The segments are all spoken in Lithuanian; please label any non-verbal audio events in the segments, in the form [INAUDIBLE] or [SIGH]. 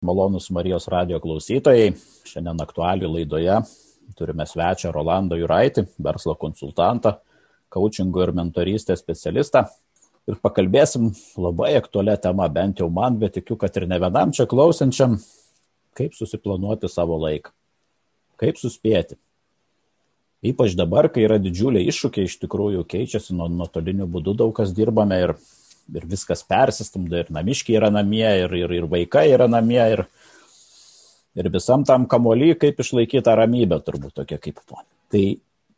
Malonus Marijos radio klausytojai. Šiandien aktualių laidoje turime svečią Rolandą Juraitį, verslo konsultantą, coachingo ir mentorystės specialistą. Ir pakalbėsim labai aktualią temą, bent jau man, bet tikiu, kad ir ne vienam čia klausančiam, kaip susiplanuoti savo laiką, kaip suspėti. Ypač dabar, kai yra didžiuliai iššūkiai, iš tikrųjų keičiasi nuo nuotolinių būdų, daug kas dirbame ir ir viskas persistumda, ir namiškiai yra namie, ir, ir, ir vaikai yra namie, ir, ir visam tam kamuolį, kaip išlaikyti tą ramybę, turbūt tokia kaip ponė. Tai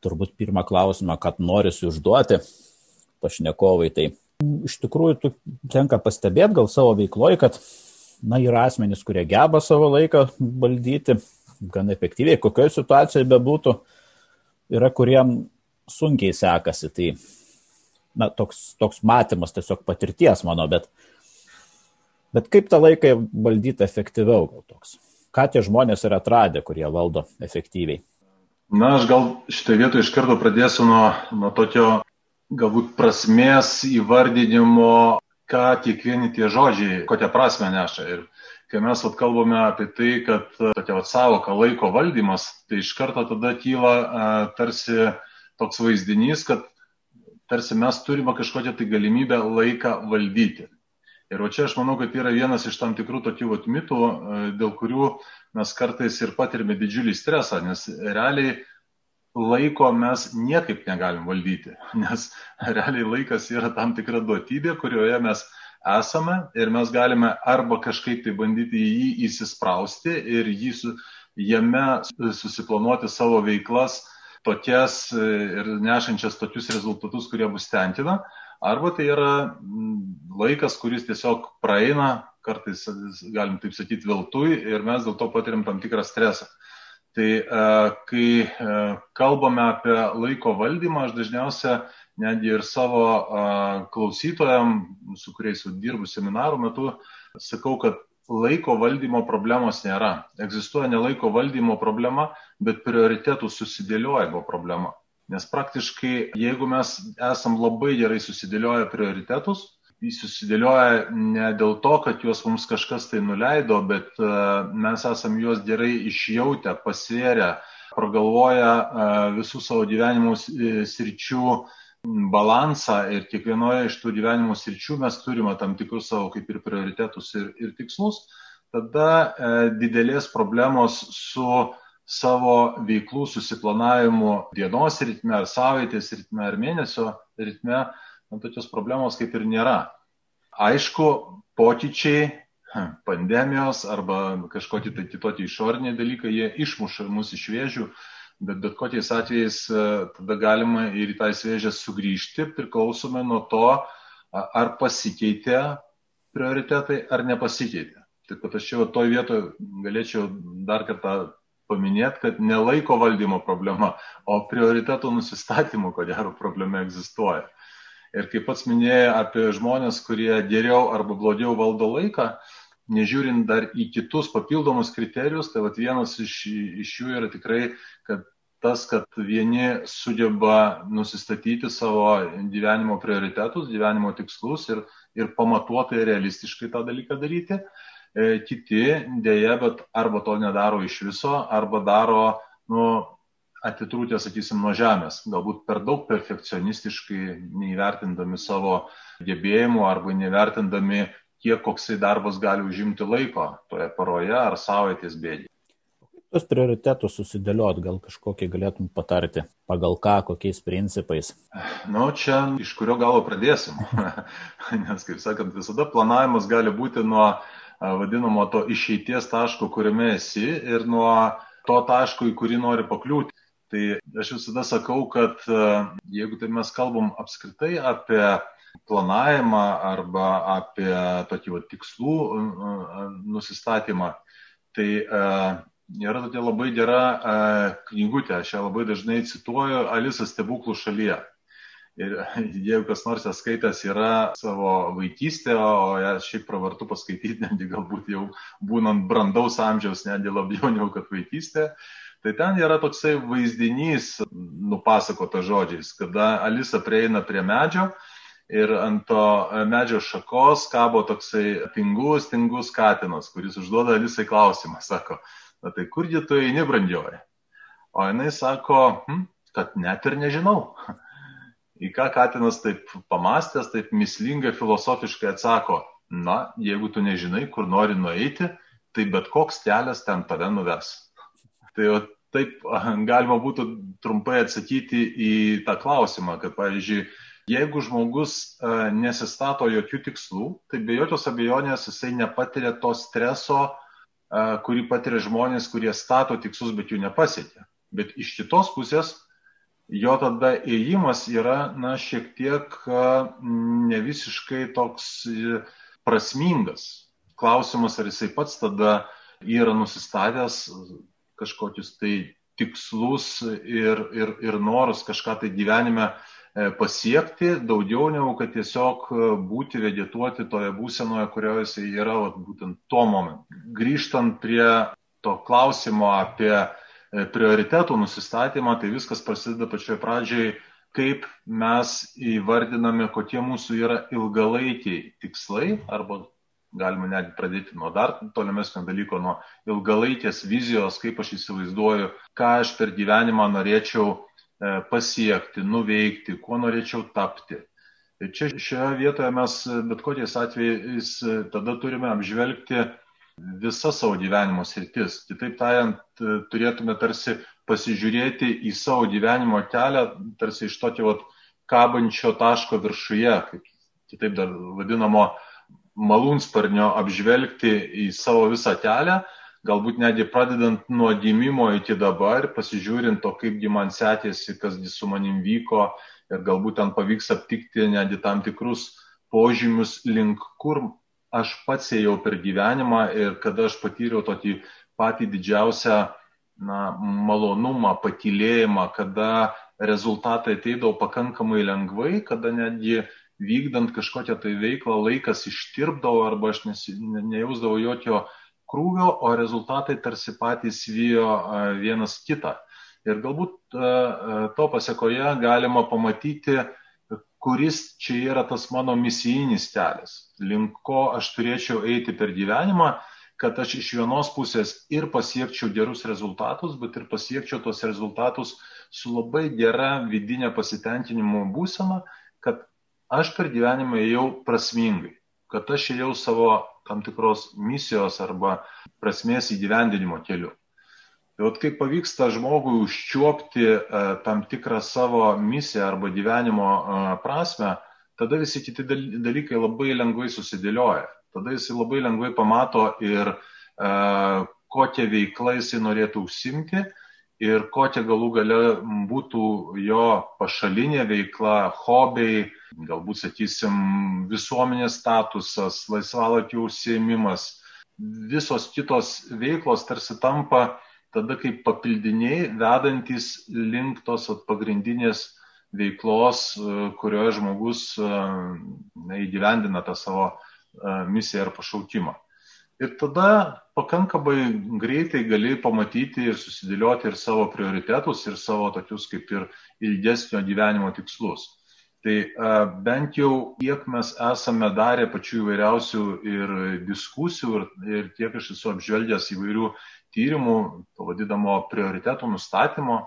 turbūt pirmą klausimą, kad norisi užduoti pašnekovai, tai iš tikrųjų tenka pastebėti gal savo veikloje, kad na, yra asmenys, kurie geba savo laiką valdyti gan efektyviai, kokioje situacijoje bebūtų, yra kuriem sunkiai sekasi. Tai na, toks, toks matymas tiesiog patirties mano, bet, bet kaip tą laiką valdyti efektyviau gal toks? Ką tie žmonės yra atradę, kurie valdo efektyviai? Na, aš gal šitą vietą iš karto pradėsiu nuo, nuo tokio galbūt prasmės įvardinimo, ką kiekvieni tie žodžiai, kokią prasme neša. Ir kai mes vat, kalbame apie tai, kad tokia vat, savoka laiko valdymas, tai iš karto tada kyla a, tarsi toks vaizdinys, kad tarsi mes turime kažkokią tai galimybę laiką valdyti. Ir o čia aš manau, kad yra vienas iš tam tikrų tokių vat, mitų, e, dėl kurių mes kartais ir patirime didžiulį stresą, nes realiai laiko mes niekaip negalim valdyti, [LAUGHS] nes realiai laikas yra tam tikra duotybė, kurioje mes esame ir mes galime arba kažkaip tai bandyti į jį įsisprausti ir jį su, jame susiplanuoti savo veiklas tokias e, ir nešančias tokius rezultatus, kurie bus tenkina, arba tai yra laikas, kuris tiesiog praeina, kartais galim taip sakyti, veltui ir mes dėl to patiriam tam tikrą stresą. Tai e, kai e, kalbame apie laiko valdymą, aš dažniausiai netgi ir savo klausytojam, su kuriais dirbu seminarų metu, sakau, kad laiko valdymo problemos nėra. Egzistuoja ne laiko valdymo problema, bet prioritetų susidėliojimo problema. Nes praktiškai, jeigu mes esam labai gerai susidėlioję prioritetus, jis susidėlioja ne dėl to, kad juos mums kažkas tai nuleido, bet e, mes esam juos gerai išjautę, pasvėrę, pragalvoję e, visų savo gyvenimo e, sričių balansą ir kiekvienoje iš tų gyvenimo sričių mes turime tam tikrus savo kaip ir prioritetus ir, ir tikslus, tada e, didelės problemos su savo veiklų susiplanavimu dienos ritme, ar savaitės ritme, ar mėnesio ritme, man tokios problemos kaip ir nėra. Aišku, pokyčiai, pandemijos arba kažkokie tai kitokie išoriniai dalykai, jie išmuša mus iš vėžių bet bet kokiais atvejais e, tada galima ir į tą įsvėžę sugrįžti priklausomai nuo to, ar pasikeitė prioritetai ar nepasikeitė. Taip pat aš čia toj vietoje galėčiau dar kartą paminėti, kad ne laiko valdymo problema, o prioritetų nusistatymo, ko gero, problema egzistuoja. Ir kaip pats minėjai apie žmonės, kurie geriau arba blogiau valdo laiką, nežiūrint dar į kitus papildomus kriterijus, tai vat vienas iš, iš jų yra tikrai, kad tas, kad vieni sugeba nusistatyti savo gyvenimo prioritetus, gyvenimo tikslus ir, ir pamatuotai realistiškai tą dalyką daryti, e, kiti dėja, bet arba to nedaro iš viso, arba daro, nu, atitrūtę, sakysim, nuo žemės, galbūt per daug perfekcionistiškai, neįvertindami savo gebėjimų arba neįvertindami, kiek koksai darbas gali užimti laiko toje paroje ar savaitės bėdį tuos prioritetus susidėliot, gal kažkokį galėtum patarti, pagal ką, kokiais principais? Nu, čia iš kurio galo pradėsim. [LAUGHS] Nes, kaip sakant, visada planavimas gali būti nuo vadinamo to išeities taško, kuriame esi ir nuo to taško, į kurį nori pakliūti. Tai aš visada sakau, kad jeigu tai mes kalbam apskritai apie planavimą arba apie tokį va, tikslų nusistatymą, tai yra tokia labai gera e, knygutė, aš ją labai dažnai cituoju, Alisa stebuklų šalyje. Ir [LAUGHS] jeigu kas nors ją skaitęs yra savo vaikystė, o ją šiaip pravartu paskaityti, [LAUGHS] netgi galbūt jau būnant brandaus amžiaus, netgi labiau negu kad vaikystė, tai ten yra toksai vaizdinys nupasakota žodžiais, kada Alisa prieina prie medžio ir ant to medžio šakos kabo toksai tingus, tingus katinas, kuris užduoda visai klausimą, sako, na tai kurgi tu eini brandžioji? O jinai sako, hm, kad net ir nežinau. [LAUGHS] Į ką Katinas taip pamastęs, taip mislingai filosofiškai atsako, na, jeigu tu nežinai, kur nori nueiti, tai bet koks kelias ten tave nuves. [LAUGHS] Tai jau taip [LAUGHS] galima būtų trumpai atsakyti į tą klausimą, kad, pavyzdžiui, jeigu žmogus nesistato jokių tikslų, tai be jokios abejonės jisai nepatiria to streso, kurį patiria žmonės, kurie stato tikslus, bet jų nepasiekia. Bet iš kitos pusės, jo tada įėjimas yra, na, šiek tiek ne visiškai toks e, prasmingas. Klausimas, ar jisai pats tada yra nusistatęs kažkokius tai tikslus ir, ir, ir norus kažką tai gyvenime pasiekti, daugiau negu kad tiesiog būti vegetuoti toje būsenoje, kurioje jisai yra vat, būtent tuo momentu. Grįžtant prie to klausimo apie E, prioritetų nusistatymą, tai viskas prasideda pačioje pradžioje, kaip mes įvardiname, kokie mūsų yra ilgalaikiai tikslai, arba galima netgi pradėti nuo dar tolimesnio dalyko, nuo ilgalaikės vizijos, kaip aš įsivaizduoju, ką aš per gyvenimą norėčiau e, pasiekti, nuveikti, kuo norėčiau tapti. Čia šioje vietoje mes bet kokiais atvejais tada turime apžvelgti visas savo gyvenimo sritis. Kitaip tariant, turėtume tarsi pasižiūrėti į savo gyvenimo kelią, tarsi iš tokio vat, kabančio taško viršuje, kaip kitaip dar vadinamo malūnsparnio apžvelgti į savo visą kelią, galbūt netgi pradedant nuo gimimo iki dabar, pasižiūrint to, kaipgi man sekėsi, kasgi su manim vyko ir galbūt ten pavyks aptikti netgi tam tikrus požymius, link kur aš pats ėjau per gyvenimą ir kada aš patyriau tokį patį didžiausią na, malonumą, patylėjimą, kada rezultatai ateidavo pakankamai lengvai, kada netgi vykdant kažkokią tai veiklą laikas ištirpdavo arba aš nesi, ne, nejausdavau jokio krūvio, o rezultatai tarsi patys vyjo vienas kitą. Ir galbūt to pasiekoje galima pamatyti kuris čia yra tas mano misijinis kelias, link ko aš turėčiau eiti per gyvenimą, kad aš iš vienos pusės ir pasiekčiau gerus rezultatus, bet ir pasiekčiau tos rezultatus su labai gera vidinė pasitenkinimo būsena, kad aš per gyvenimą ėjau prasmingai, kad aš ėjau savo tam tikros misijos arba prasmės įgyvendinimo keliu. Tai vat kaip pavyksta žmogui užčiuopti e, tam tikrą savo misiją arba gyvenimo e, prasme, tada visi kiti dalykai labai lengvai susidėlioja. Tada jis labai lengvai pamato ir e, kokią veiklą jisai norėtų užsimti ir kokia galų gale būtų jo pašalinė veikla, hobiai, galbūt, sakysim, visuomenės statusas, laisvalakio užsiemimas. Visos kitos veiklos tarsi tampa tada kaip papildiniai vedantis link tos pagrindinės veiklos, kurioje žmogus na, įgyvendina tą savo misiją ar pašaukimą. Ir tada pakankamai greitai gali pamatyti ir susidėlioti ir savo prioritetus, ir savo tokius kaip ir ilgesnio gyvenimo tikslus. Tai bent jau kiek mes esame darę pačių įvairiausių ir diskusijų, ir, ir kiek aš esu apžvelgęs įvairių tyrimų, to vadinamo prioritetų nustatymo,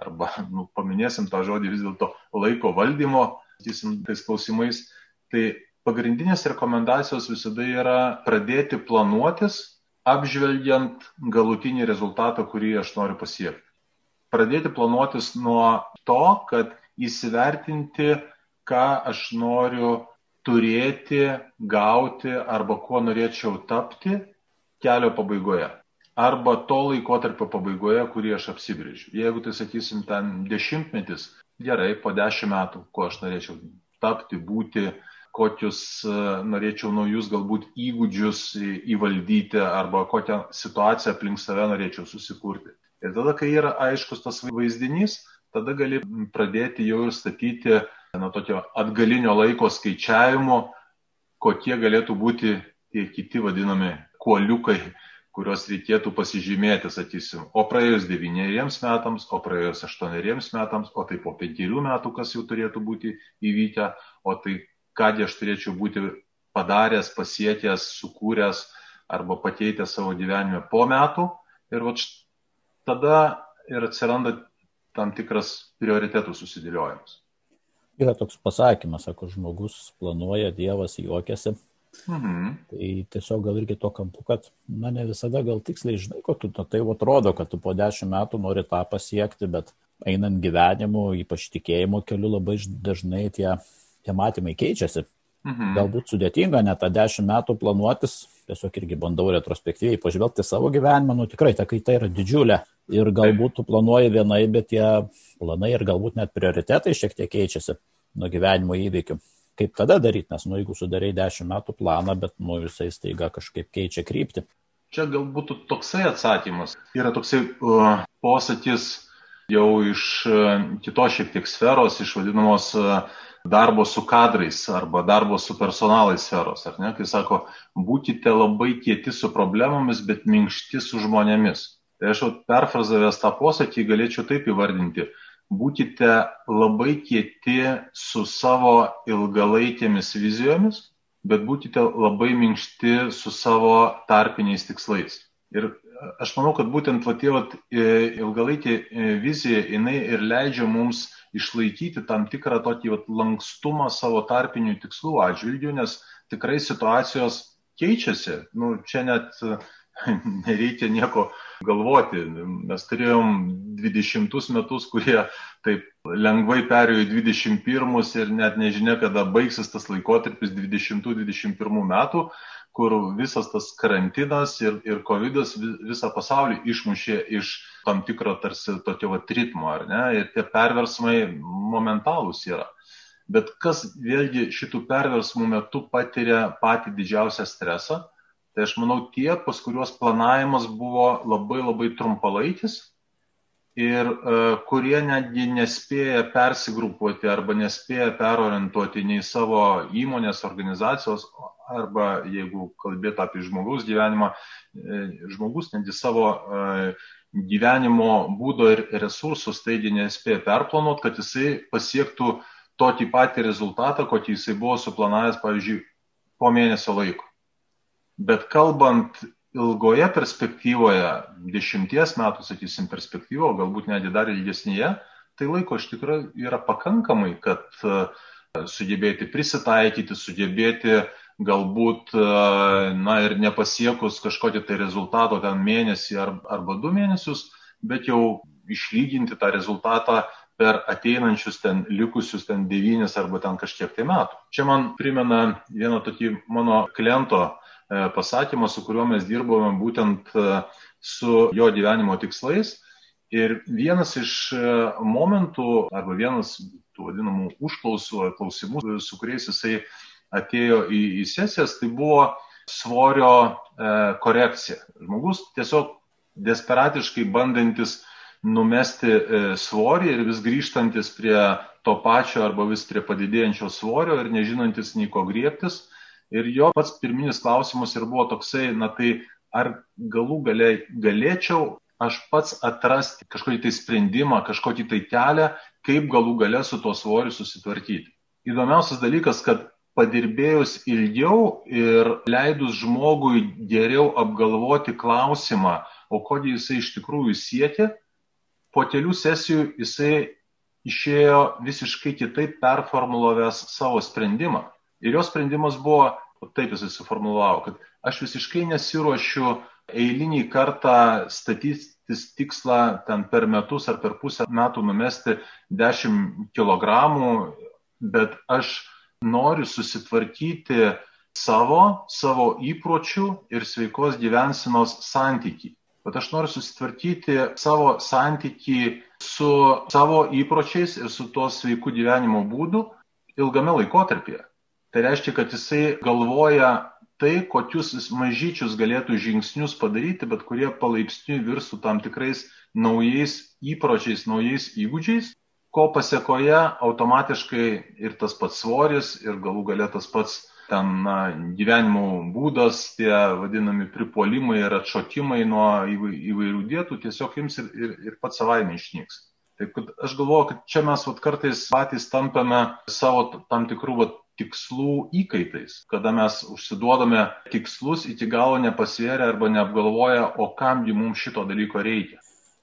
arba nu, paminėsim tą žodį vis dėlto laiko valdymo, sakysim, tais klausimais, tai pagrindinės rekomendacijos visada yra pradėti planuotis, apžvelgiant galutinį rezultatą, kurį aš noriu pasiekti. Pradėti planuotis nuo to, kad įsivertinti, ką aš noriu turėti, gauti arba kuo norėčiau tapti kelio pabaigoje arba to laikotarpio pabaigoje, kurį aš apsibrėžiu. Jeigu tai sakysim ten dešimtmetis, gerai, po dešimt metų, ko aš norėčiau tapti, būti, kokius e, norėčiau naujus galbūt įgūdžius įvaldyti arba kokią situaciją aplink save norėčiau susikurti. Ir tada, kai yra aiškus tas vaizdinys, tada gali pradėti jau ir statyti nuo tokio atgalinio laiko skaičiavimo, kokie galėtų būti tie kiti vadinami kuoliukai kuriuos reikėtų pasižymėti, sakysim, o praėjus devyneriems metams, o praėjus aštuoneriems metams, o tai po penkerių metų, kas jau turėtų būti įvykę, o tai kągi aš turėčiau būti padaręs, pasiekęs, sukūręs arba pateikęs savo gyvenime po metų. Ir va tada ir atsiranda tam tikras prioritetų susidėliojimas. Yra toks pasakymas, sako, žmogus planuoja, Dievas juokiasi. Mhm. Tai tiesiog gal irgi to kampu, kad, na, ne visada gal tiksliai žinai, ko tu, na, tai atrodo, kad tu po dešimt metų nori tą pasiekti, bet einant gyvenimu, ypač tikėjimo keliu, labai dažnai tie, tie matymai keičiasi. Mhm. Galbūt sudėtinga net tą dešimt metų planuotis, tiesiog irgi bandau retrospektyviai pažvelgti savo gyvenimą, nu tikrai ta kaita yra didžiulė ir galbūt tu planuoji vienai, bet tie planai ir galbūt net prioritetai šiek tiek keičiasi nuo gyvenimo įvykių. Kaip tada daryti, nes nu, jeigu sudarai 10 metų planą, bet nu, visai staiga kažkaip keičia kryptį. Čia galbūt toksai atsakymas. Yra toksai uh, posakis jau iš uh, kitos šiek tiek sferos, iš vadinamos uh, darbo su kadrais arba darbo su personalais sferos, ar ne? Kai sako, būkite labai kieti su problemomis, bet minkšti su žmonėmis. Tai aš perfrazavęs tą posakį galėčiau taip įvardinti būkite labai kieti su savo ilgalaikėmis vizijomis, bet būkite labai minkšti su savo tarpiniais tikslais. Ir aš manau, kad būtent va, tie va, ilgalaikė e, vizija, jinai ir leidžia mums išlaikyti tam tikrą tokį va, lankstumą savo tarpinių tikslų atžvilgių, nes tikrai situacijos keičiasi. Nu, čia net [LAUGHS] nereikia nieko galvoti. Mes turėjom 20 metus, kurie taip lengvai perėjo į 21 ir net nežinia, kada baigsis tas laikotarpis 20-21 metų, kur visas tas karantinas ir, ir COVID visą pasaulį išmušė iš tam tikro tarsi tokio vat ritmo, ar ne? Ir tie perversmai momentalūs yra. Bet kas vėlgi šitų perversmų metu patiria patį didžiausią stresą, Tai aš manau tie, pas kuriuos planavimas buvo labai labai trumpalaikis ir uh, kurie netgi nespėja persigrupuoti arba nespėja perorientuoti nei savo įmonės, organizacijos arba jeigu kalbėtų apie žmogaus gyvenimą, e, žmogus netgi savo uh, gyvenimo būdo ir resursų staigi nespėja perplanuoti, kad jisai pasiektų tokį patį rezultatą, kokį jisai buvo suplanavęs, pavyzdžiui, po mėnesio laiko. Bet kalbant ilgoje perspektyvoje, dešimties metų, sakysim, perspektyvo, galbūt netgi dar ilgesnėje, tai laiko iš tikrųjų yra pakankamai, kad e, sugebėti prisitaikyti, sugebėti galbūt, e, na ir nepasiekus kažkokį tai rezultato ten mėnesį arba du mėnesius, bet jau išlyginti tą rezultatą per ateinančius ten likusius ten devynis arba ten kažkiek tai metų. Čia man primena vieną tokį mano kliento E, pasakymą, su kuriuo mes dirbome būtent e, su jo gyvenimo tikslais. Ir vienas iš momentų, arba vienas tų vadinamų užklausų ar klausimų, su kuriais jisai atėjo į, į sesijas, tai buvo svorio e, korekcija. Žmogus tiesiog desperatiškai bandantis numesti e, svorį ir vis grįžtantis prie to pačio arba vis prie padidėjančio svorio ir nežinantis nei ko griebtis. Ir jo pats pirminis klausimas ir buvo toksai, na tai ar galų galė, galėčiau aš pats atrasti kažkokį tai sprendimą, kažkokį tai kelią, kaip galų galę su tuo svoriu susitvarkyti. Įdomiausias dalykas, kad padirbėjus ilgiau ir leidus žmogui geriau apgalvoti klausimą, o kodėl jisai iš tikrųjų siekia, po kelių sesijų jisai išėjo visiškai kitaip performulavęs savo sprendimą. Ir jo sprendimas buvo, taip jis suformulavo, kad aš visiškai nesiuošiu eilinį kartą statytis tikslą ten per metus ar per pusę metų numesti 10 kg, bet aš noriu susitvarkyti savo, savo įpročių ir sveikos gyvensinos santyki. Bet aš noriu susitvarkyti savo santyki su savo įpročiais ir su tuo sveiku gyvenimo būdu ilgame laikotarpyje. Tai reiškia, kad jisai galvoja tai, kokius mažyčius galėtų žingsnius padaryti, bet kurie palaipsniui virstų tam tikrais naujais įpročiais, naujais įgūdžiais, ko pasiekoje automatiškai ir tas pats svoris, ir galų galę tas pats ten na, gyvenimo būdas, tie vadinami pripolimai ir atšokimai nuo įvairių dietų tiesiog jums ir, ir, ir pats savaime išnyks. Taip kad aš galvoju, kad čia mes vat, kartais patys tampame savo tam tikrų vat, tikslų įkaitais, kada mes užsiduodame tikslus iki galo nepasvėrę arba neapgalvoję, o kamgi mums šito dalyko reikia.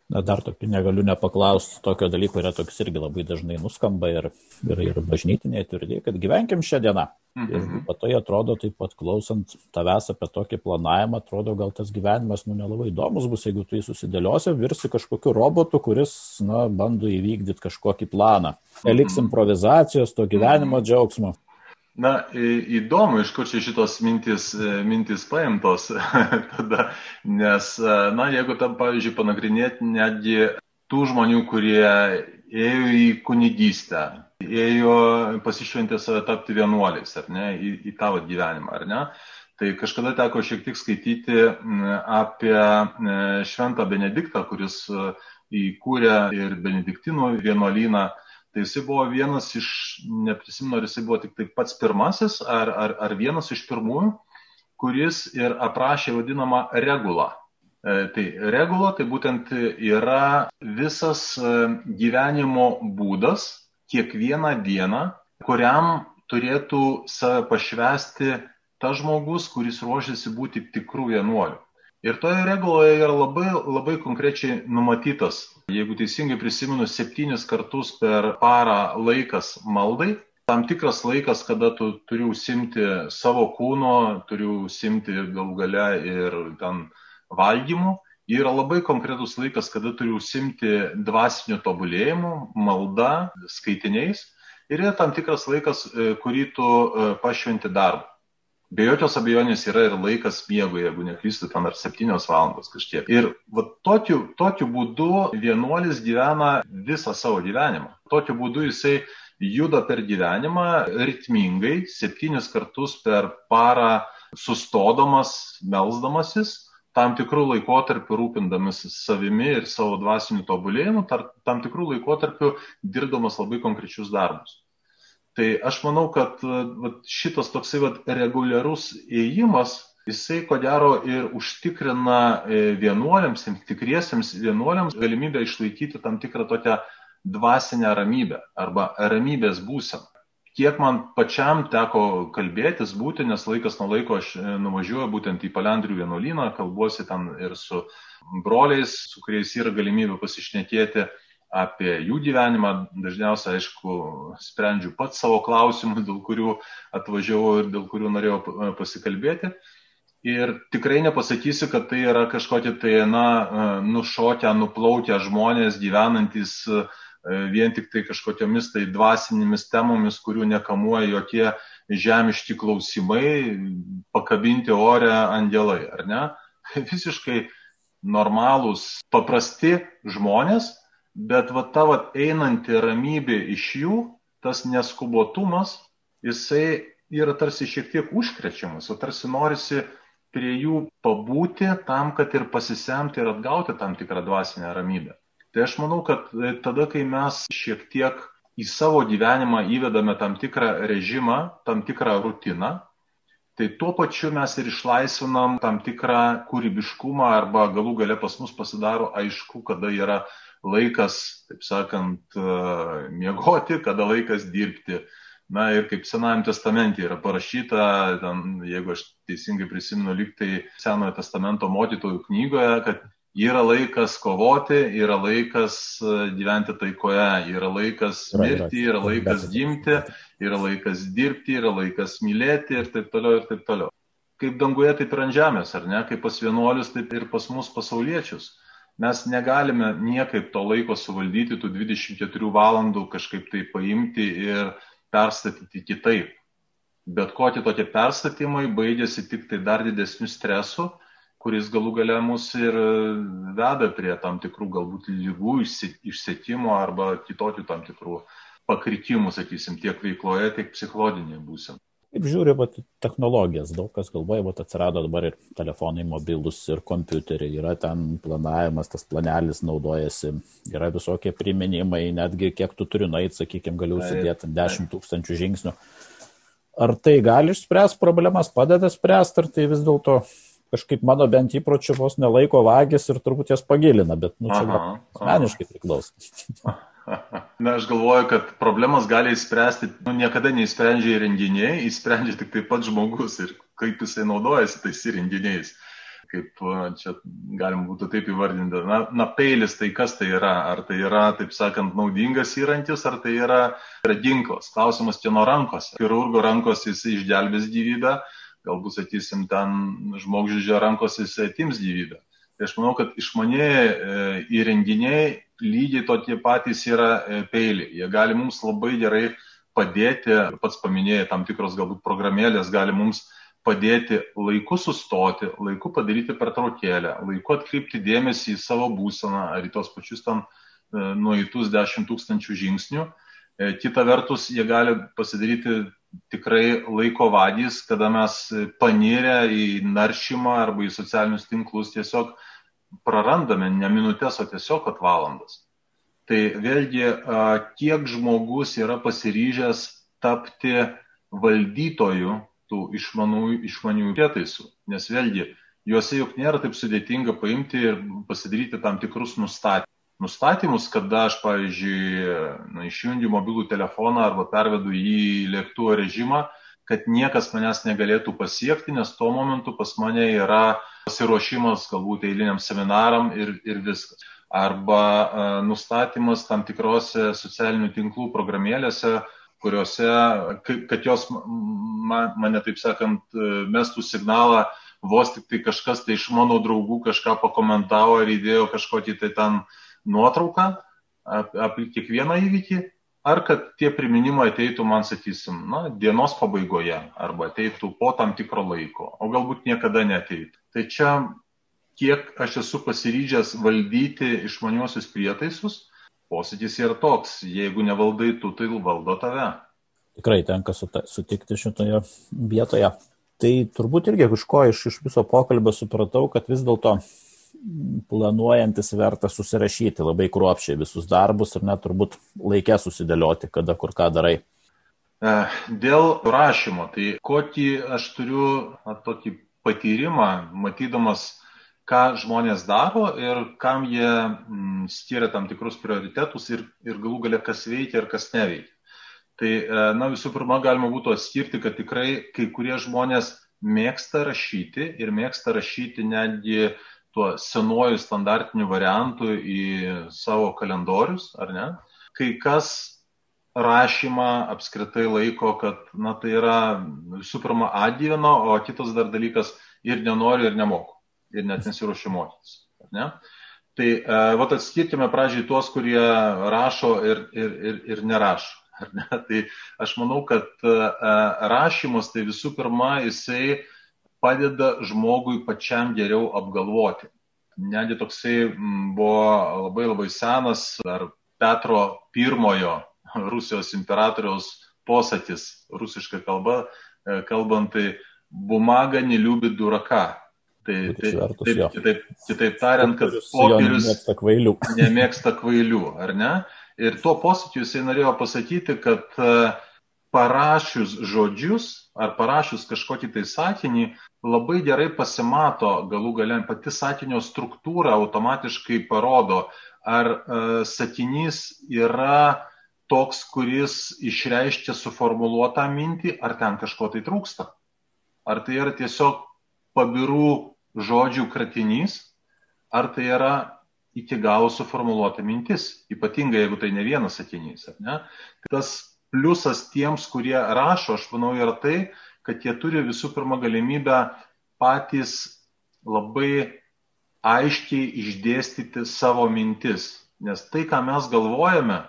Na, dar tokį negaliu nepaklausti, tokio dalyko yra toks irgi labai dažnai nuskamba ir, ir, ir bažnytiniai turi, kad gyvenkim šią dieną. Mhm. Ir pat tai atrodo, taip pat klausant tavęs apie tokį planavimą, atrodo, gal tas gyvenimas, nu, nelabai įdomus bus, jeigu tu jį susidėliosi, virsi kažkokiu robotu, kuris, na, bando įvykdyti kažkokį planą. Mhm. improvizacijos, to gyvenimo mhm. džiaugsmo. Na, įdomu, iš kur čia šitos mintis, mintis paimtos [LAUGHS] tada, nes, na, jeigu tam, pavyzdžiui, panagrinėti netgi tų žmonių, kurie ėjo į kunigystę, ėjo pasišventė save tapti vienuoliais, ar ne, į, į tavo gyvenimą, ar ne, tai kažkada teko šiek tiek skaityti apie šventą Benediktą, kuris įkūrė ir Benediktinų vienuolyną Tai jisai buvo vienas iš, neprisimenu, ar jisai buvo tik tai pats pirmasis, ar, ar, ar vienas iš pirmųjų, kuris ir aprašė vadinamą regulą. E, tai regula tai būtent yra visas e, gyvenimo būdas kiekvieną dieną, kuriam turėtų save pašvesti tas žmogus, kuris ruošiasi būti tikrų vienuolių. Ir toje reguloje yra labai, labai konkrečiai numatytas, jeigu teisingai prisimenu, septynis kartus per parą laikas maldai. Tam tikras laikas, kada tu turi užsimti savo kūno, turi užsimti galų gale ir ten valgymu. Yra labai konkretus laikas, kada turi užsimti dvasiniu tobulėjimu, malda, skaitiniais. Ir yra tam tikras laikas, e, kurį tu e, pašventi darbą. Be jokios abejonės yra ir laikas miegui, jeigu neklystu, ten ar septynios valandos kažkiek. Ir va, tokiu, tokiu būdu vienuolis gyvena visą savo gyvenimą. Tokiu būdu jisai juda per gyvenimą ritmingai, septynis kartus per parą sustodamas, melzdamasis, tam tikrų laikotarpių rūpindamasis savimi ir savo dvasiniu tobulėjimu, tam tikrų laikotarpių dirbdamas labai konkrečius darbus. Tai aš manau, kad vat, šitas toksai vat, reguliarus ėjimas, jisai ko gero ir užtikrina e, vienuoliams, tikriesiems vienuoliams galimybę išlaikyti tam tikrą tokią dvasinę ramybę arba ramybės būseną. Kiek man pačiam teko kalbėtis, būti, nes laikas nuo laiko aš e, nuvažiuoju būtent į Palendrių vienuolyną, kalbuosi ten ir su broliais, su kuriais yra galimybė pasišnekėti apie jų gyvenimą. Dažniausiai, aišku, sprendžiu pats savo klausimus, dėl kurių atvažiavau ir dėl kurių norėjau pasikalbėti. Ir tikrai nepasakysiu, kad tai yra kažkokie tai, na, nušokę, nuplaukę žmonės gyvenantis vien tik tai kažkokiamis tai dvasinėmis temomis, kurių nekamuoja jokie žemiški klausimai, pakabinti ore angelai, ar ne? [LAUGHS] Visiškai normalūs, paprasti žmonės, bet va ta va einanti ramybė iš jų, tas neskubotumas, jisai yra tarsi šiek tiek užkrečiamas, o tarsi norisi prie jų pabūti tam, kad ir pasisemti ir atgauti tam tikrą dvasinę ramybę. Tai aš manau, kad tada, kai mes šiek tiek į savo gyvenimą įvedame tam tikrą režimą, tam tikrą rutiną, tai tuo pačiu mes ir išlaisvinam tam tikrą kūrybiškumą arba galų gale pas mus pasidaro aišku, kada yra laikas, taip sakant, e, miegoti, kada laikas dirbti. Na ir kaip Senajame testamente yra parašyta, ten, jeigu aš teisingai prisimenu, liktai Senojo testamento mokytojų knygoje, kad yra laikas kovoti, yra laikas e, gyventi taikoje, yra laikas mirti, yra laikas gimti, yra laikas dirbti, yra laikas mylėti ir taip toliau ir taip toliau. Kaip danguje, taip ir ant žemės, ar ne? Kaip pas vienuolius, taip ir pas mus pasauliečius mes negalime niekaip to laiko suvaldyti, tų 24 valandų kažkaip tai paimti ir perstatyti kitaip. Bet kokie tokie perstatymai baigėsi tik tai dar didesniu stresu, kuris galų gale mus ir veda prie tam tikrų galbūt lygų išsėtimo arba kitokių tam tikrų pakrikimų, sakysim, tiek veikloje, tiek psichologinėje būsenoje. Kaip žiūri, va, technologijas, daug kas galvoja, va, atsirado dabar ir telefonai mobilus, ir kompiuteriai, yra ten planavimas, tas planelis naudojasi, yra visokie priminimai, netgi kiek tu turi nueiti, sakykime, galiu užsidėti 10 tūkstančių žingsnių. Ar tai gali išspręsti problemas, padeda spręsti, ar tai vis dėlto kažkaip mano bent įpročių vos nelaiko vagis ir turbūt jas pagilina, bet nu, čia asmeniškai priklauso. [LAUGHS] Na, aš galvoju, kad problemas gali įspręsti, nu, niekada neįsprendžia įrenginiai, įsprendžia [LAUGHS] tik taip pat žmogus ir kaip jisai naudojasi tais įrenginiais. Kaip čia galim būtų taip įvardinti. Na, na, peilis tai kas tai yra? Ar tai yra, taip sakant, naudingas įrankis, ar tai yra, yra ginklas? Klausimas čia nuo rankos. Chirurgo rankos jis išgelbės gyvybę, galbūt, sakysim, ten žmogžudžio rankos jis atims gyvybę. Tai aš manau, kad išmanėjai e, įrenginiai lygiai tokie patys yra e, peiliai. Jie gali mums labai gerai padėti, pats paminėjai, tam tikros galbūt programėlės gali mums padėti laiku sustoti, laiku padaryti pertraukėlę, laiku atkreipti dėmesį į savo būseną ar į tos pačius tam e, nueitus 10 tūkstančių žingsnių. Kita vertus, jie gali pasidaryti tikrai laiko vagys, kada mes panirę į naršymą arba į socialinius tinklus tiesiog prarandame ne minutės, o tiesiog at valandas. Tai vėlgi, kiek žmogus yra pasiryžęs tapti valdytoju tų išmaniųjų, išmaniųjų prietaisų. Nes vėlgi, juose juk nėra taip sudėtinga paimti ir pasidaryti tam tikrus nustatymus nustatymus, kada aš, pavyzdžiui, na, išjungiu mobilų telefoną arba pervedu jį į lėktuvo režimą, kad niekas manęs negalėtų pasiekti, nes tuo momentu pas mane yra pasiruošimas galbūt eiliniam seminaram ir, ir viskas. Arba a, nustatymas tam tikrose socialinių tinklų programėlėse, kuriuose, kad jos man, mane, taip sakant, mestų signalą, vos tik tai kažkas tai iš mano draugų kažką pakomentavo ar įdėjo kažkokį tai ten nuotrauką apie kiekvieną įvykį, ar kad tie priminimai ateitų man, sakysim, na, dienos pabaigoje, arba ateitų po tam tikro laiko, o galbūt niekada neteitų. Tai čia, kiek aš esu pasiryžęs valdyti išmaniuosius prietaisus, posėdis yra toks, jeigu nevaldai tu, tai valdo tave. Tikrai tenka sutikti šitoje vietoje. Tai turbūt irgi iš ko iš, iš viso pokalbio supratau, kad vis dėlto planuojantis verta susirašyti labai kruopšiai visus darbus ir net turbūt laikę susidėlioti, kada kur ką darai. E, dėl rašymo, tai kokį aš turiu na, tokį patyrimą, matydamas, ką žmonės daro ir kam jie m, skiria tam tikrus prioritetus ir, ir galų galia kas veikia ir kas neveikia. Tai, e, na, visų pirma, galima būtų atskirti, kad tikrai kai kurie žmonės mėgsta rašyti ir mėgsta rašyti netgi tuo senuoju standartiniu variantu į savo kalendorius, ar ne? Kai kas rašymą apskritai laiko, kad na, tai yra visų pirma atgyveno, o kitas dar dalykas ir nenori, ir nemoku, ir net nesiuošiu mokytis. Ne? Tai e, vat atskirkime pradžiai tuos, kurie rašo ir, ir, ir, ir nerašo. Ne? [LAUGHS] Tai aš manau, kad e, rašymas tai visų pirma jisai padeda žmogui pačiam geriau apgalvoti. Netgi toksai mm, buvo labai labai senas, ar Petro I [LAUGHS] Rusijos imperatoriaus posakis, rusiška kalba, e, kalbant, tai bumaga neliubi duraka. Tai, tai, taip, kitaip, kitaip tariant, kad popierius nemėgsta kvailių. [LAUGHS] nemėgsta kvailių, ar ne? Ir tuo posakiu jisai norėjo pasakyti, kad e, parašius žodžius ar parašius kažkokį tai sakinį, labai gerai pasimato galų gale pati sakinio struktūra automatiškai parodo, ar e, sakinys yra toks, kuris išreiškia suformuoluotą mintį, ar ten kažko tai trūksta. Ar tai yra tiesiog pabirų žodžių kratinys, ar tai yra iki galo suformuoluota mintis, ypatingai jeigu tai ne vienas sakinys. Ne? Tas pliusas tiems, kurie rašo, aš manau, yra tai, kad jie turi visų pirma galimybę patys labai aiškiai išdėstyti savo mintis. Nes tai, ką mes galvojame,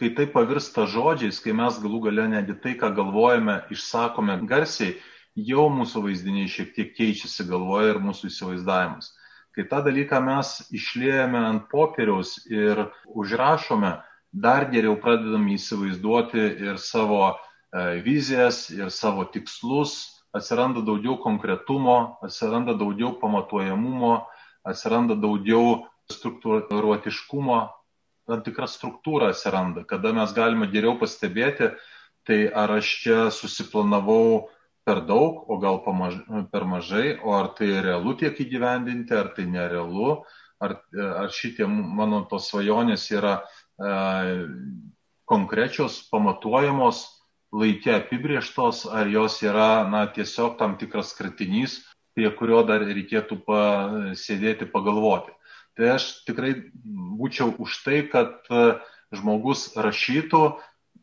kai tai pavirsta žodžiais, kai mes galų gale netgi tai, ką galvojame, išsakome garsiai, jau mūsų vaizdiniai šiek tiek keičiasi galvoje ir mūsų įsivaizdavimas. Kai tą dalyką mes išliejame ant popieriaus ir užrašome, dar geriau pradedame įsivaizduoti ir savo E, vizijas ir savo tikslus, atsiranda daugiau konkretumo, atsiranda daugiau pamatuojamumo, atsiranda daugiau struktūruotiškumo, tam tikra struktūra atsiranda, kada mes galime geriau pastebėti, tai ar aš čia susiplanavau per daug, o gal pamaž, per mažai, o ar tai realu tiek įgyvendinti, ar tai nerealu, ar, ar šitie mano tos svajonės yra konkrečios, pamatuojamos, laikė apibrieštos, ar jos yra na, tiesiog tam tikras kratinys, prie kurio dar reikėtų pasėdėti, pagalvoti. Tai aš tikrai būčiau už tai, kad žmogus rašytų,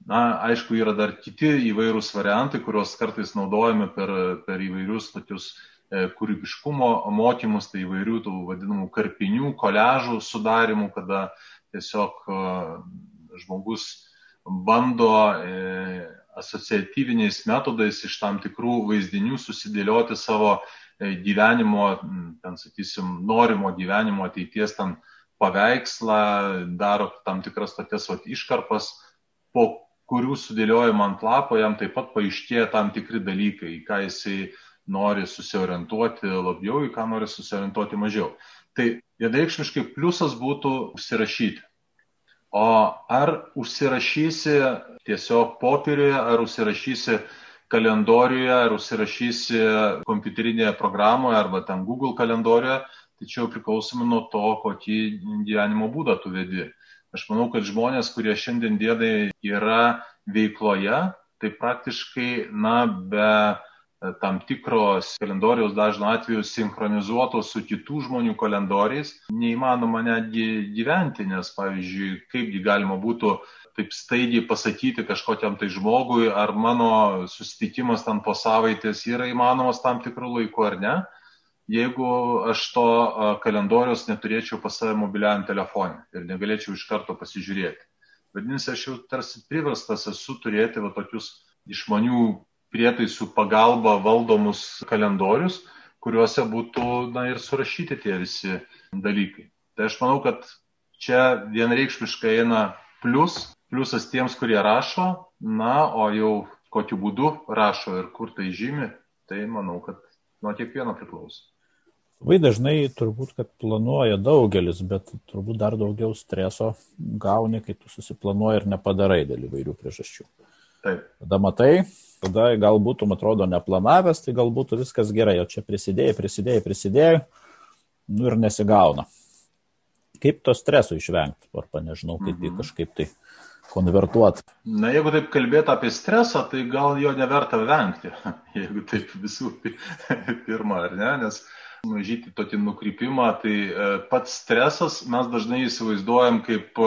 na, aišku, yra dar kiti įvairūs variantai, kuriuos kartais naudojame per, per įvairius tokius e, kūrybiškumo mokymus, tai įvairių tų vadinamų karpinių, koležų sudarimų, kada tiesiog e, žmogus bando e, asociatyviniais metodais iš tam tikrų vaizdinių susidėlioti savo gyvenimo, ten sakysim, norimo gyvenimo ateities ten paveikslą, daro tam tikras tokias vat, iškarpas, po kurių sudėliojimo ant lapo jam taip pat paaiškėja tam tikri dalykai, ką jisai nori susiorientuoti labiau, į ką nori susiorientuoti mažiau. Tai vienareikšmiškai pliusas būtų užsirašyti. O ar užsirašysi tiesiog popieriuje, ar užsirašysi kalendoriuje, ar užsirašysi kompiuterinėje programoje, arba ten Google kalendoriuje, tačiau priklausomai nuo to, kokį gyvenimo būdą tu vedi. Aš manau, kad žmonės, kurie šiandien dienai yra veikloje, tai praktiškai, na, be tam tikros kalendoriaus dažnu atveju sinchronizuotos su kitų žmonių kalendoriais, neįmanoma netgi gyventi, nes, pavyzdžiui, kaipgi galima būtų taip staigiai pasakyti kažkokiam tai žmogui, ar mano susitikimas ten po savaitės yra įmanomas tam tikrų laikų ar ne jeigu aš to kalendoriaus neturėčiau pas save mobiliajam telefonė ir negalėčiau iš karto pasižiūrėti. Vadinasi, aš jau tarsi priverstas esu turėti va, tokius išmanių prietaisų pagalba valdomus kalendorius, kuriuose būtų na, ir surašyti tie visi dalykai. Tai aš manau, kad čia vienreikšmiškai eina plus, pliusas tiems, kurie rašo, na, o jau kokiu būdu rašo ir kur tai žymi, tai manau, kad nuo kiekvieno priklauso. Labai dažnai turbūt, kad planuoja daugelis, bet turbūt dar daugiau streso gauni, kai tu susiplanuoji ir nepadarai dėl įvairių priežasčių. Taip. Tada matai, tada galbūt, man atrodo, neplanavęs, tai galbūt viskas gerai, o čia prisidėjai, prisidėjai, prisidėjai, nu ir nesigauna. Kaip to streso išvengti, arba nežinau, kaip jį mhm. kažkaip tai konvertuoti. Na, jeigu taip kalbėti apie stresą, tai gal jo neverta vengti, [LAUGHS] jeigu taip visų [LAUGHS] pirma, ar ne, nes mažyti tokį nukrypimą, tai e, pats stresas mes dažnai įsivaizduojam kaip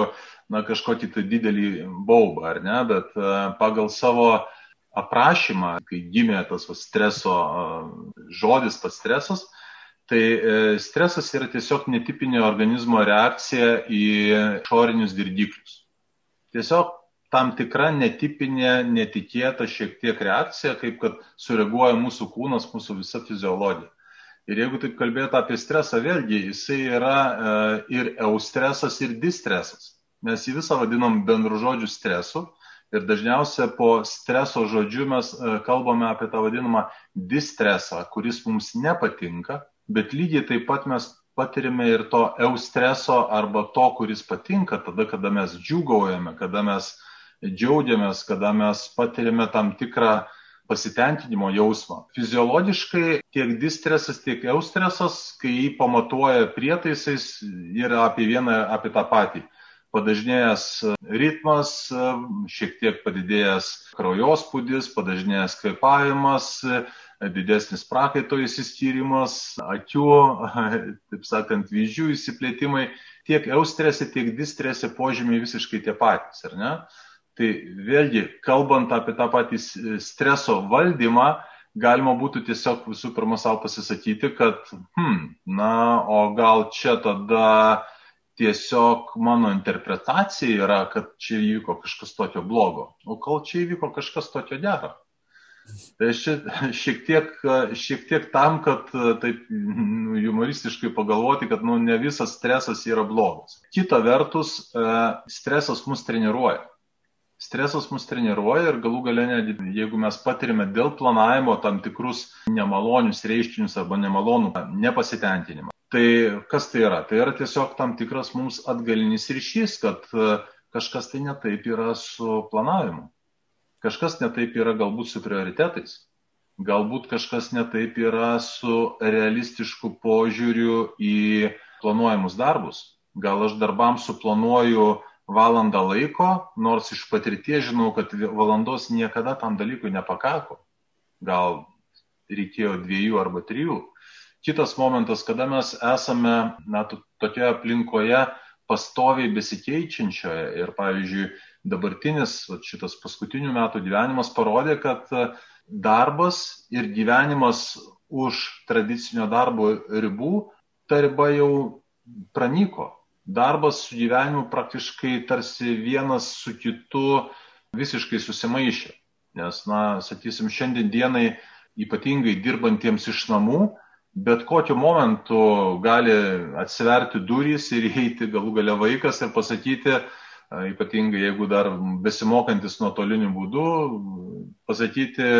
na, kažkokį tai didelį baubą, ar ne, bet e, pagal savo aprašymą, kai gimė tas va, streso žodis, pats stresas, tai e, stresas yra tiesiog netipinė organizmo reakcija į išorinius dirgiklius. Tiesiog tam tikra netipinė, netikėta šiek tiek reakcija, kaip kad sureaguoja mūsų kūnas, mūsų visa fiziologija. Ir jeigu taip kalbėtų apie stresą, vėlgi jisai yra e, ir eustresas, ir distresas. Mes jį visą vadinam bendru žodžiu stresu. Ir dažniausiai po streso žodžiu mes e, kalbame apie tą vadinamą distresą, kuris mums nepatinka, bet lygiai taip pat mes patirime ir to eustreso arba to, kuris patinka, tada, kada mes džiugaujame, kada mes džiaugiamės, kada mes patirime tam tikrą pasitenkinimo jausmą. Fiziologiškai tiek distresas, tiek eustresas, kai jį pamatuoja prietaisais, yra apie vieną, apie tą patį. Padažnėjęs ritmas, šiek tiek padidėjęs kraujospūdis, padažnėjęs kvepavimas, didesnis prakaito įsiskyrimas, akių, [LAUGHS] taip sakant, vyzdžių įsiplėtimai, tiek eustrese, tiek distrese požymiai visiškai tie patys, ar ne? Tai vėlgi, kalbant apie tą patį streso valdymą, galima būtų tiesiog visų pirma savo pasisakyti, kad, hmm, na, o gal čia tada tiesiog mano interpretacija yra, kad čia įvyko kažkas tokio blogo, o gal čia įvyko kažkas tokio gero. Tai ši, šiek, tiek, šiek tiek tam, kad taip nu, humoristiškai pagalvoti, kad nu, ne visas stresas yra blogas. Kita vertus, e, stresas mus treniruoja Stresas mus treniruoja ir galų gale, jeigu mes patirime dėl planavimo tam tikrus nemalonius reiškinius arba nemalonų nepasitenkinimą. Tai kas tai yra? Tai yra tiesiog tam tikras mums atgalinis ryšys, kad e, kažkas tai netaip yra su planavimu. Kažkas netaip yra galbūt su prioritetais. Galbūt kažkas netaip yra su realistišku požiūriu į planuojamus darbus. Gal aš darbams suplanuoju valandą laiko, nors iš patirties žinau, kad valandos niekada tam dalykui nepakako. Gal reikėjo dviejų arba trijų. Kitas momentas, kada mes esame na, tokioje aplinkoje pastoviai besikeičiančioje ir, pavyzdžiui, dabartinis šitas paskutinių metų gyvenimas parodė, kad darbas ir gyvenimas už tradicinio darbo ribų, ta riba jau pranyko darbas su gyvenimu praktiškai tarsi vienas su kitu visiškai susimaišė. Nes, na, sakysim, šiandien dienai ypatingai dirbantiems iš namų, bet kokiu momentu gali atsiverti durys ir įeiti galų gale vaikas ir pasakyti, ypatingai jeigu dar besimokantis nuotoliniu būdu, pasakyti,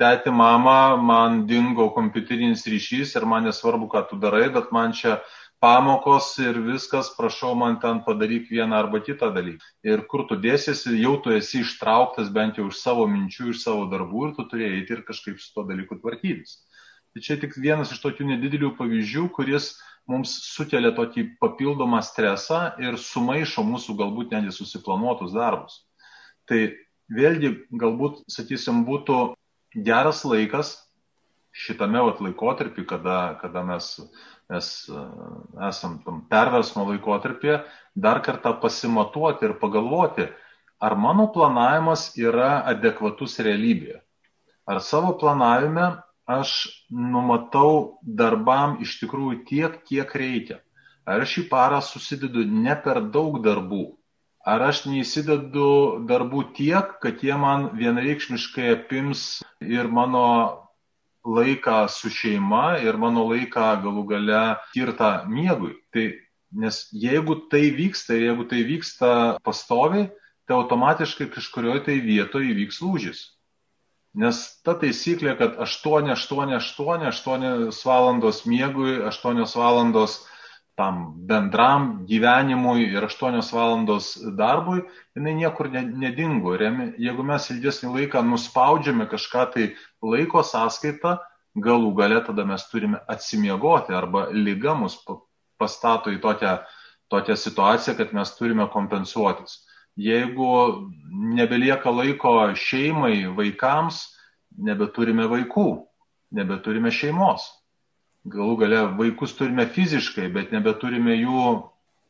tėti, mama, man dingo kompiuterinis ryšys ir man nesvarbu, ką tu darai, bet man čia pamokos ir viskas, prašau man ten padaryk vieną arba kitą dalyką. Ir kur tu dėsiesi, jau tu esi ištrauktas bent jau iš savo minčių, iš savo darbų ir tu turėjai eiti ir kažkaip su to dalyku tvarkytis. Tai čia tik vienas iš tokių nedidelių pavyzdžių, kuris mums sukelia tokį papildomą stresą ir sumaišo mūsų galbūt netgi susiplanuotus darbus. Tai vėlgi galbūt, sakysim, būtų geras laikas šitame laikotarpį, kada, kada mes mes e, esam tam perversmo laikotarpyje, dar kartą pasimatuoti ir pagalvoti, ar mano planavimas yra adekvatus realybėje. Ar savo planavime aš numatau darbam iš tikrųjų tiek, kiek reikia. Ar aš į parą susidedu ne per daug darbų. Ar aš neįsidedu darbų tiek, kad jie man vienareikšmiškai apims ir mano laiką su šeima ir mano laiką galų gale skirtą miegui. Tai, nes jeigu tai vyksta ir jeigu tai vyksta pastoviai, tai automatiškai kažkurioje tai vietoje įvyks lūžis. Nes ta taisyklė, kad 8, 8, 8, 8 valandos miegui, 8 valandos tam bendram gyvenimui ir 8 valandos darbui, jinai niekur nedingo. Jeigu mes ilgesnį laiką nuspaudžiame kažką tai laiko sąskaitą, galų gale tada mes turime atsimiegoti arba lyga mus pastato į tokią, tokią situaciją, kad mes turime kompensuotis. Jeigu nebelieka laiko šeimai, vaikams, nebeturime vaikų, nebeturime šeimos galų gale vaikus turime fiziškai, bet nebeturime jų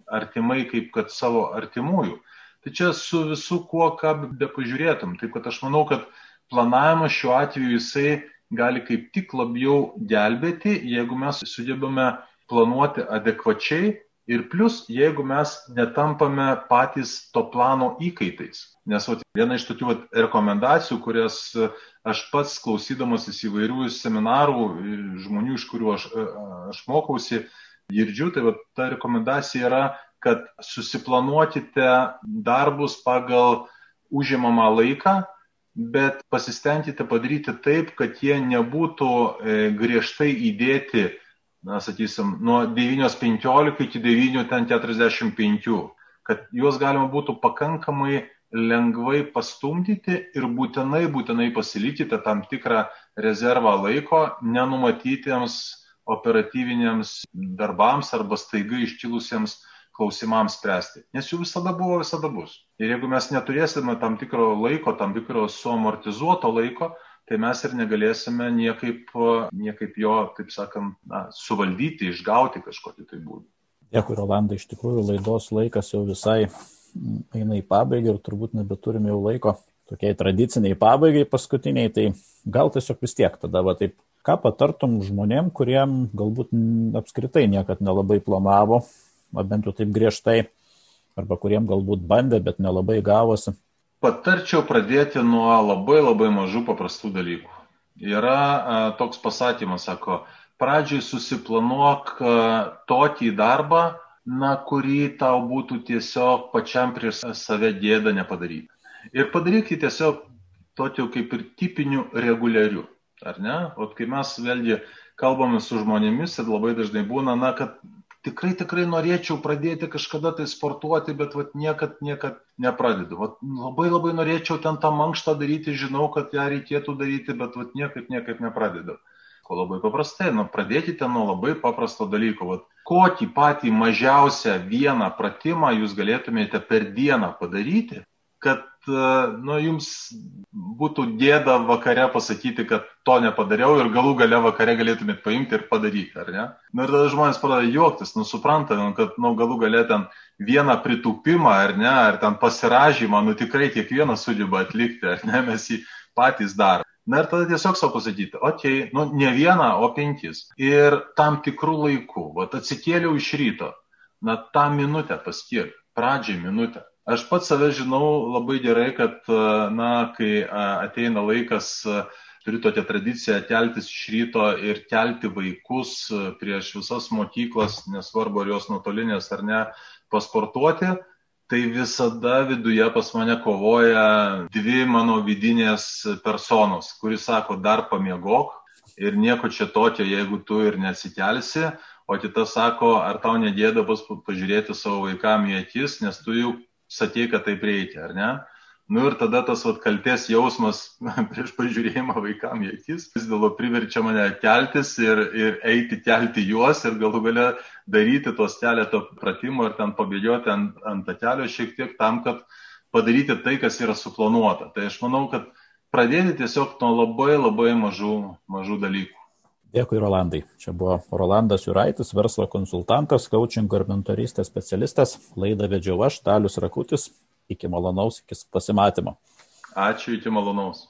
artimai kaip kad savo artimųjų. Tai čia su visu kuo, ką be pažiūrėtum. Taip kad aš manau, kad planavimas šiuo atveju jisai gali kaip tik labiau gelbėti, jeigu mes sugebame planuoti adekvačiai Ir plus, jeigu mes netampame patys to plano įkaitais. Nes vat, viena iš tokių vat, rekomendacijų, kurias aš pats klausydamasis įvairių seminarų, žmonių, iš kurių aš, aš mokausi, girdžiu, tai vat, ta rekomendacija yra, kad susiplanuokite darbus pagal užimamą laiką, bet pasistengkite padaryti taip, kad jie nebūtų e, griežtai įdėti na, sakysim, nuo 9.15 iki 9.45, kad juos galima būtų pakankamai lengvai pastumdyti ir būtinai, būtinai pasilikite tam tikrą rezervą laiko nenumatytiems operatyviniams darbams arba staiga iškilusiems klausimams spręsti. Nes jų visada buvo, visada bus. Ir jeigu mes neturėsime tam tikro laiko, tam tikro suamortizuoto laiko, tai mes ir negalėsime niekaip, niekaip jo, taip sakant, na, suvaldyti, išgauti kažkokį tai būdų. Dėkui, Rolandai, iš tikrųjų laidos laikas jau visai eina į pabaigą ir turbūt nebeturime jau laiko tokiai tradiciniai pabaigai paskutiniai, tai gal tiesiog vis tiek tada va taip, ką patartum žmonėm, kuriem galbūt apskritai niekad nelabai planavo, bent jau taip griežtai, arba kuriem galbūt bandė, bet nelabai gavosi. Patarčiau pradėti nuo labai labai mažų paprastų dalykų. Yra a, toks pasakymas, sako, pradžiai susiplanuok a, tokį darbą, na, kurį tau būtų tiesiog pačiam prieš save gėda nepadaryti. Ir padaryk jį tiesiog tokiu kaip ir tipiniu reguliariu. Ar ne? O kai mes vėlgi kalbame su žmonėmis ir labai dažnai būna, na, kad tikrai, tikrai norėčiau pradėti kažkada tai sportuoti, bet vat, niekad, niekad nepradedu. Vat, labai labai norėčiau ten tą mankštą daryti, žinau, kad ją reikėtų daryti, bet vat, niekaip, niekaip nepradedu. Ko labai paprastai, nu, pradėkite nuo labai paprasto dalyko. Vat, kokį patį mažiausią vieną pratimą jūs galėtumėte per dieną padaryti, kad nu, jums būtų gėda vakare pasakyti, kad to nepadariau ir galų gale vakare galėtumėt paimti ir padaryti, ar ne? Na nu, ir tada žmonės pradeda juoktis, nu supranta, nu, kad nu, galų gale ten vieną pritupimą, ar ne, ar ten pasiražymą, nu tikrai kiekvienas sugeba atlikti, ar ne, mes jį patys darome. Na ir tada tiesiog savo pasakyti, okei, okay, nu ne vieną, o penkis. Ir tam tikrų laikų, va atsikėliau iš ryto, na tą minutę paskirti, pradžiai minutę Aš pats save žinau labai gerai, kad, na, kai ateina laikas, turiu tokią tradiciją keltis iš ryto ir kelti vaikus prieš visas mokyklas, nesvarbu ar jos nuotolinės ar ne, pasportuoti, tai visada viduje pas mane kovoja dvi mano vidinės personos, kuris sako, dar pamiegok ir nieko čia tokio, jeigu tu ir nesikelsi, o kita sako, ar tau negėda bus pažiūrėti savo vaikam į akis, nes tu jau sakei, kad taip reikia, ar ne? Nu ir tada tas vat, kalties jausmas [LAUGHS] prieš pažiūrėjimą vaikam į akis vis dėlto priverčia mane keltis ir, ir eiti kelti juos ir galų gale daryti tos keletą pratimų ir ten pabėgioti ant, ant kelio šiek tiek tam, kad padaryti tai, kas yra suplanuota. Tai aš manau, kad pradėti tiesiog nuo labai labai mažų, mažų dalykų. Dėkui, Rolandai. Čia buvo Rolandas Juraitis, verslo konsultantas, coachingo ir mentorystės specialistas. Laidą vedžiau aš, Dalius Rakutis. Iki malonaus, iki pasimatymo. Ačiū, iki malonaus.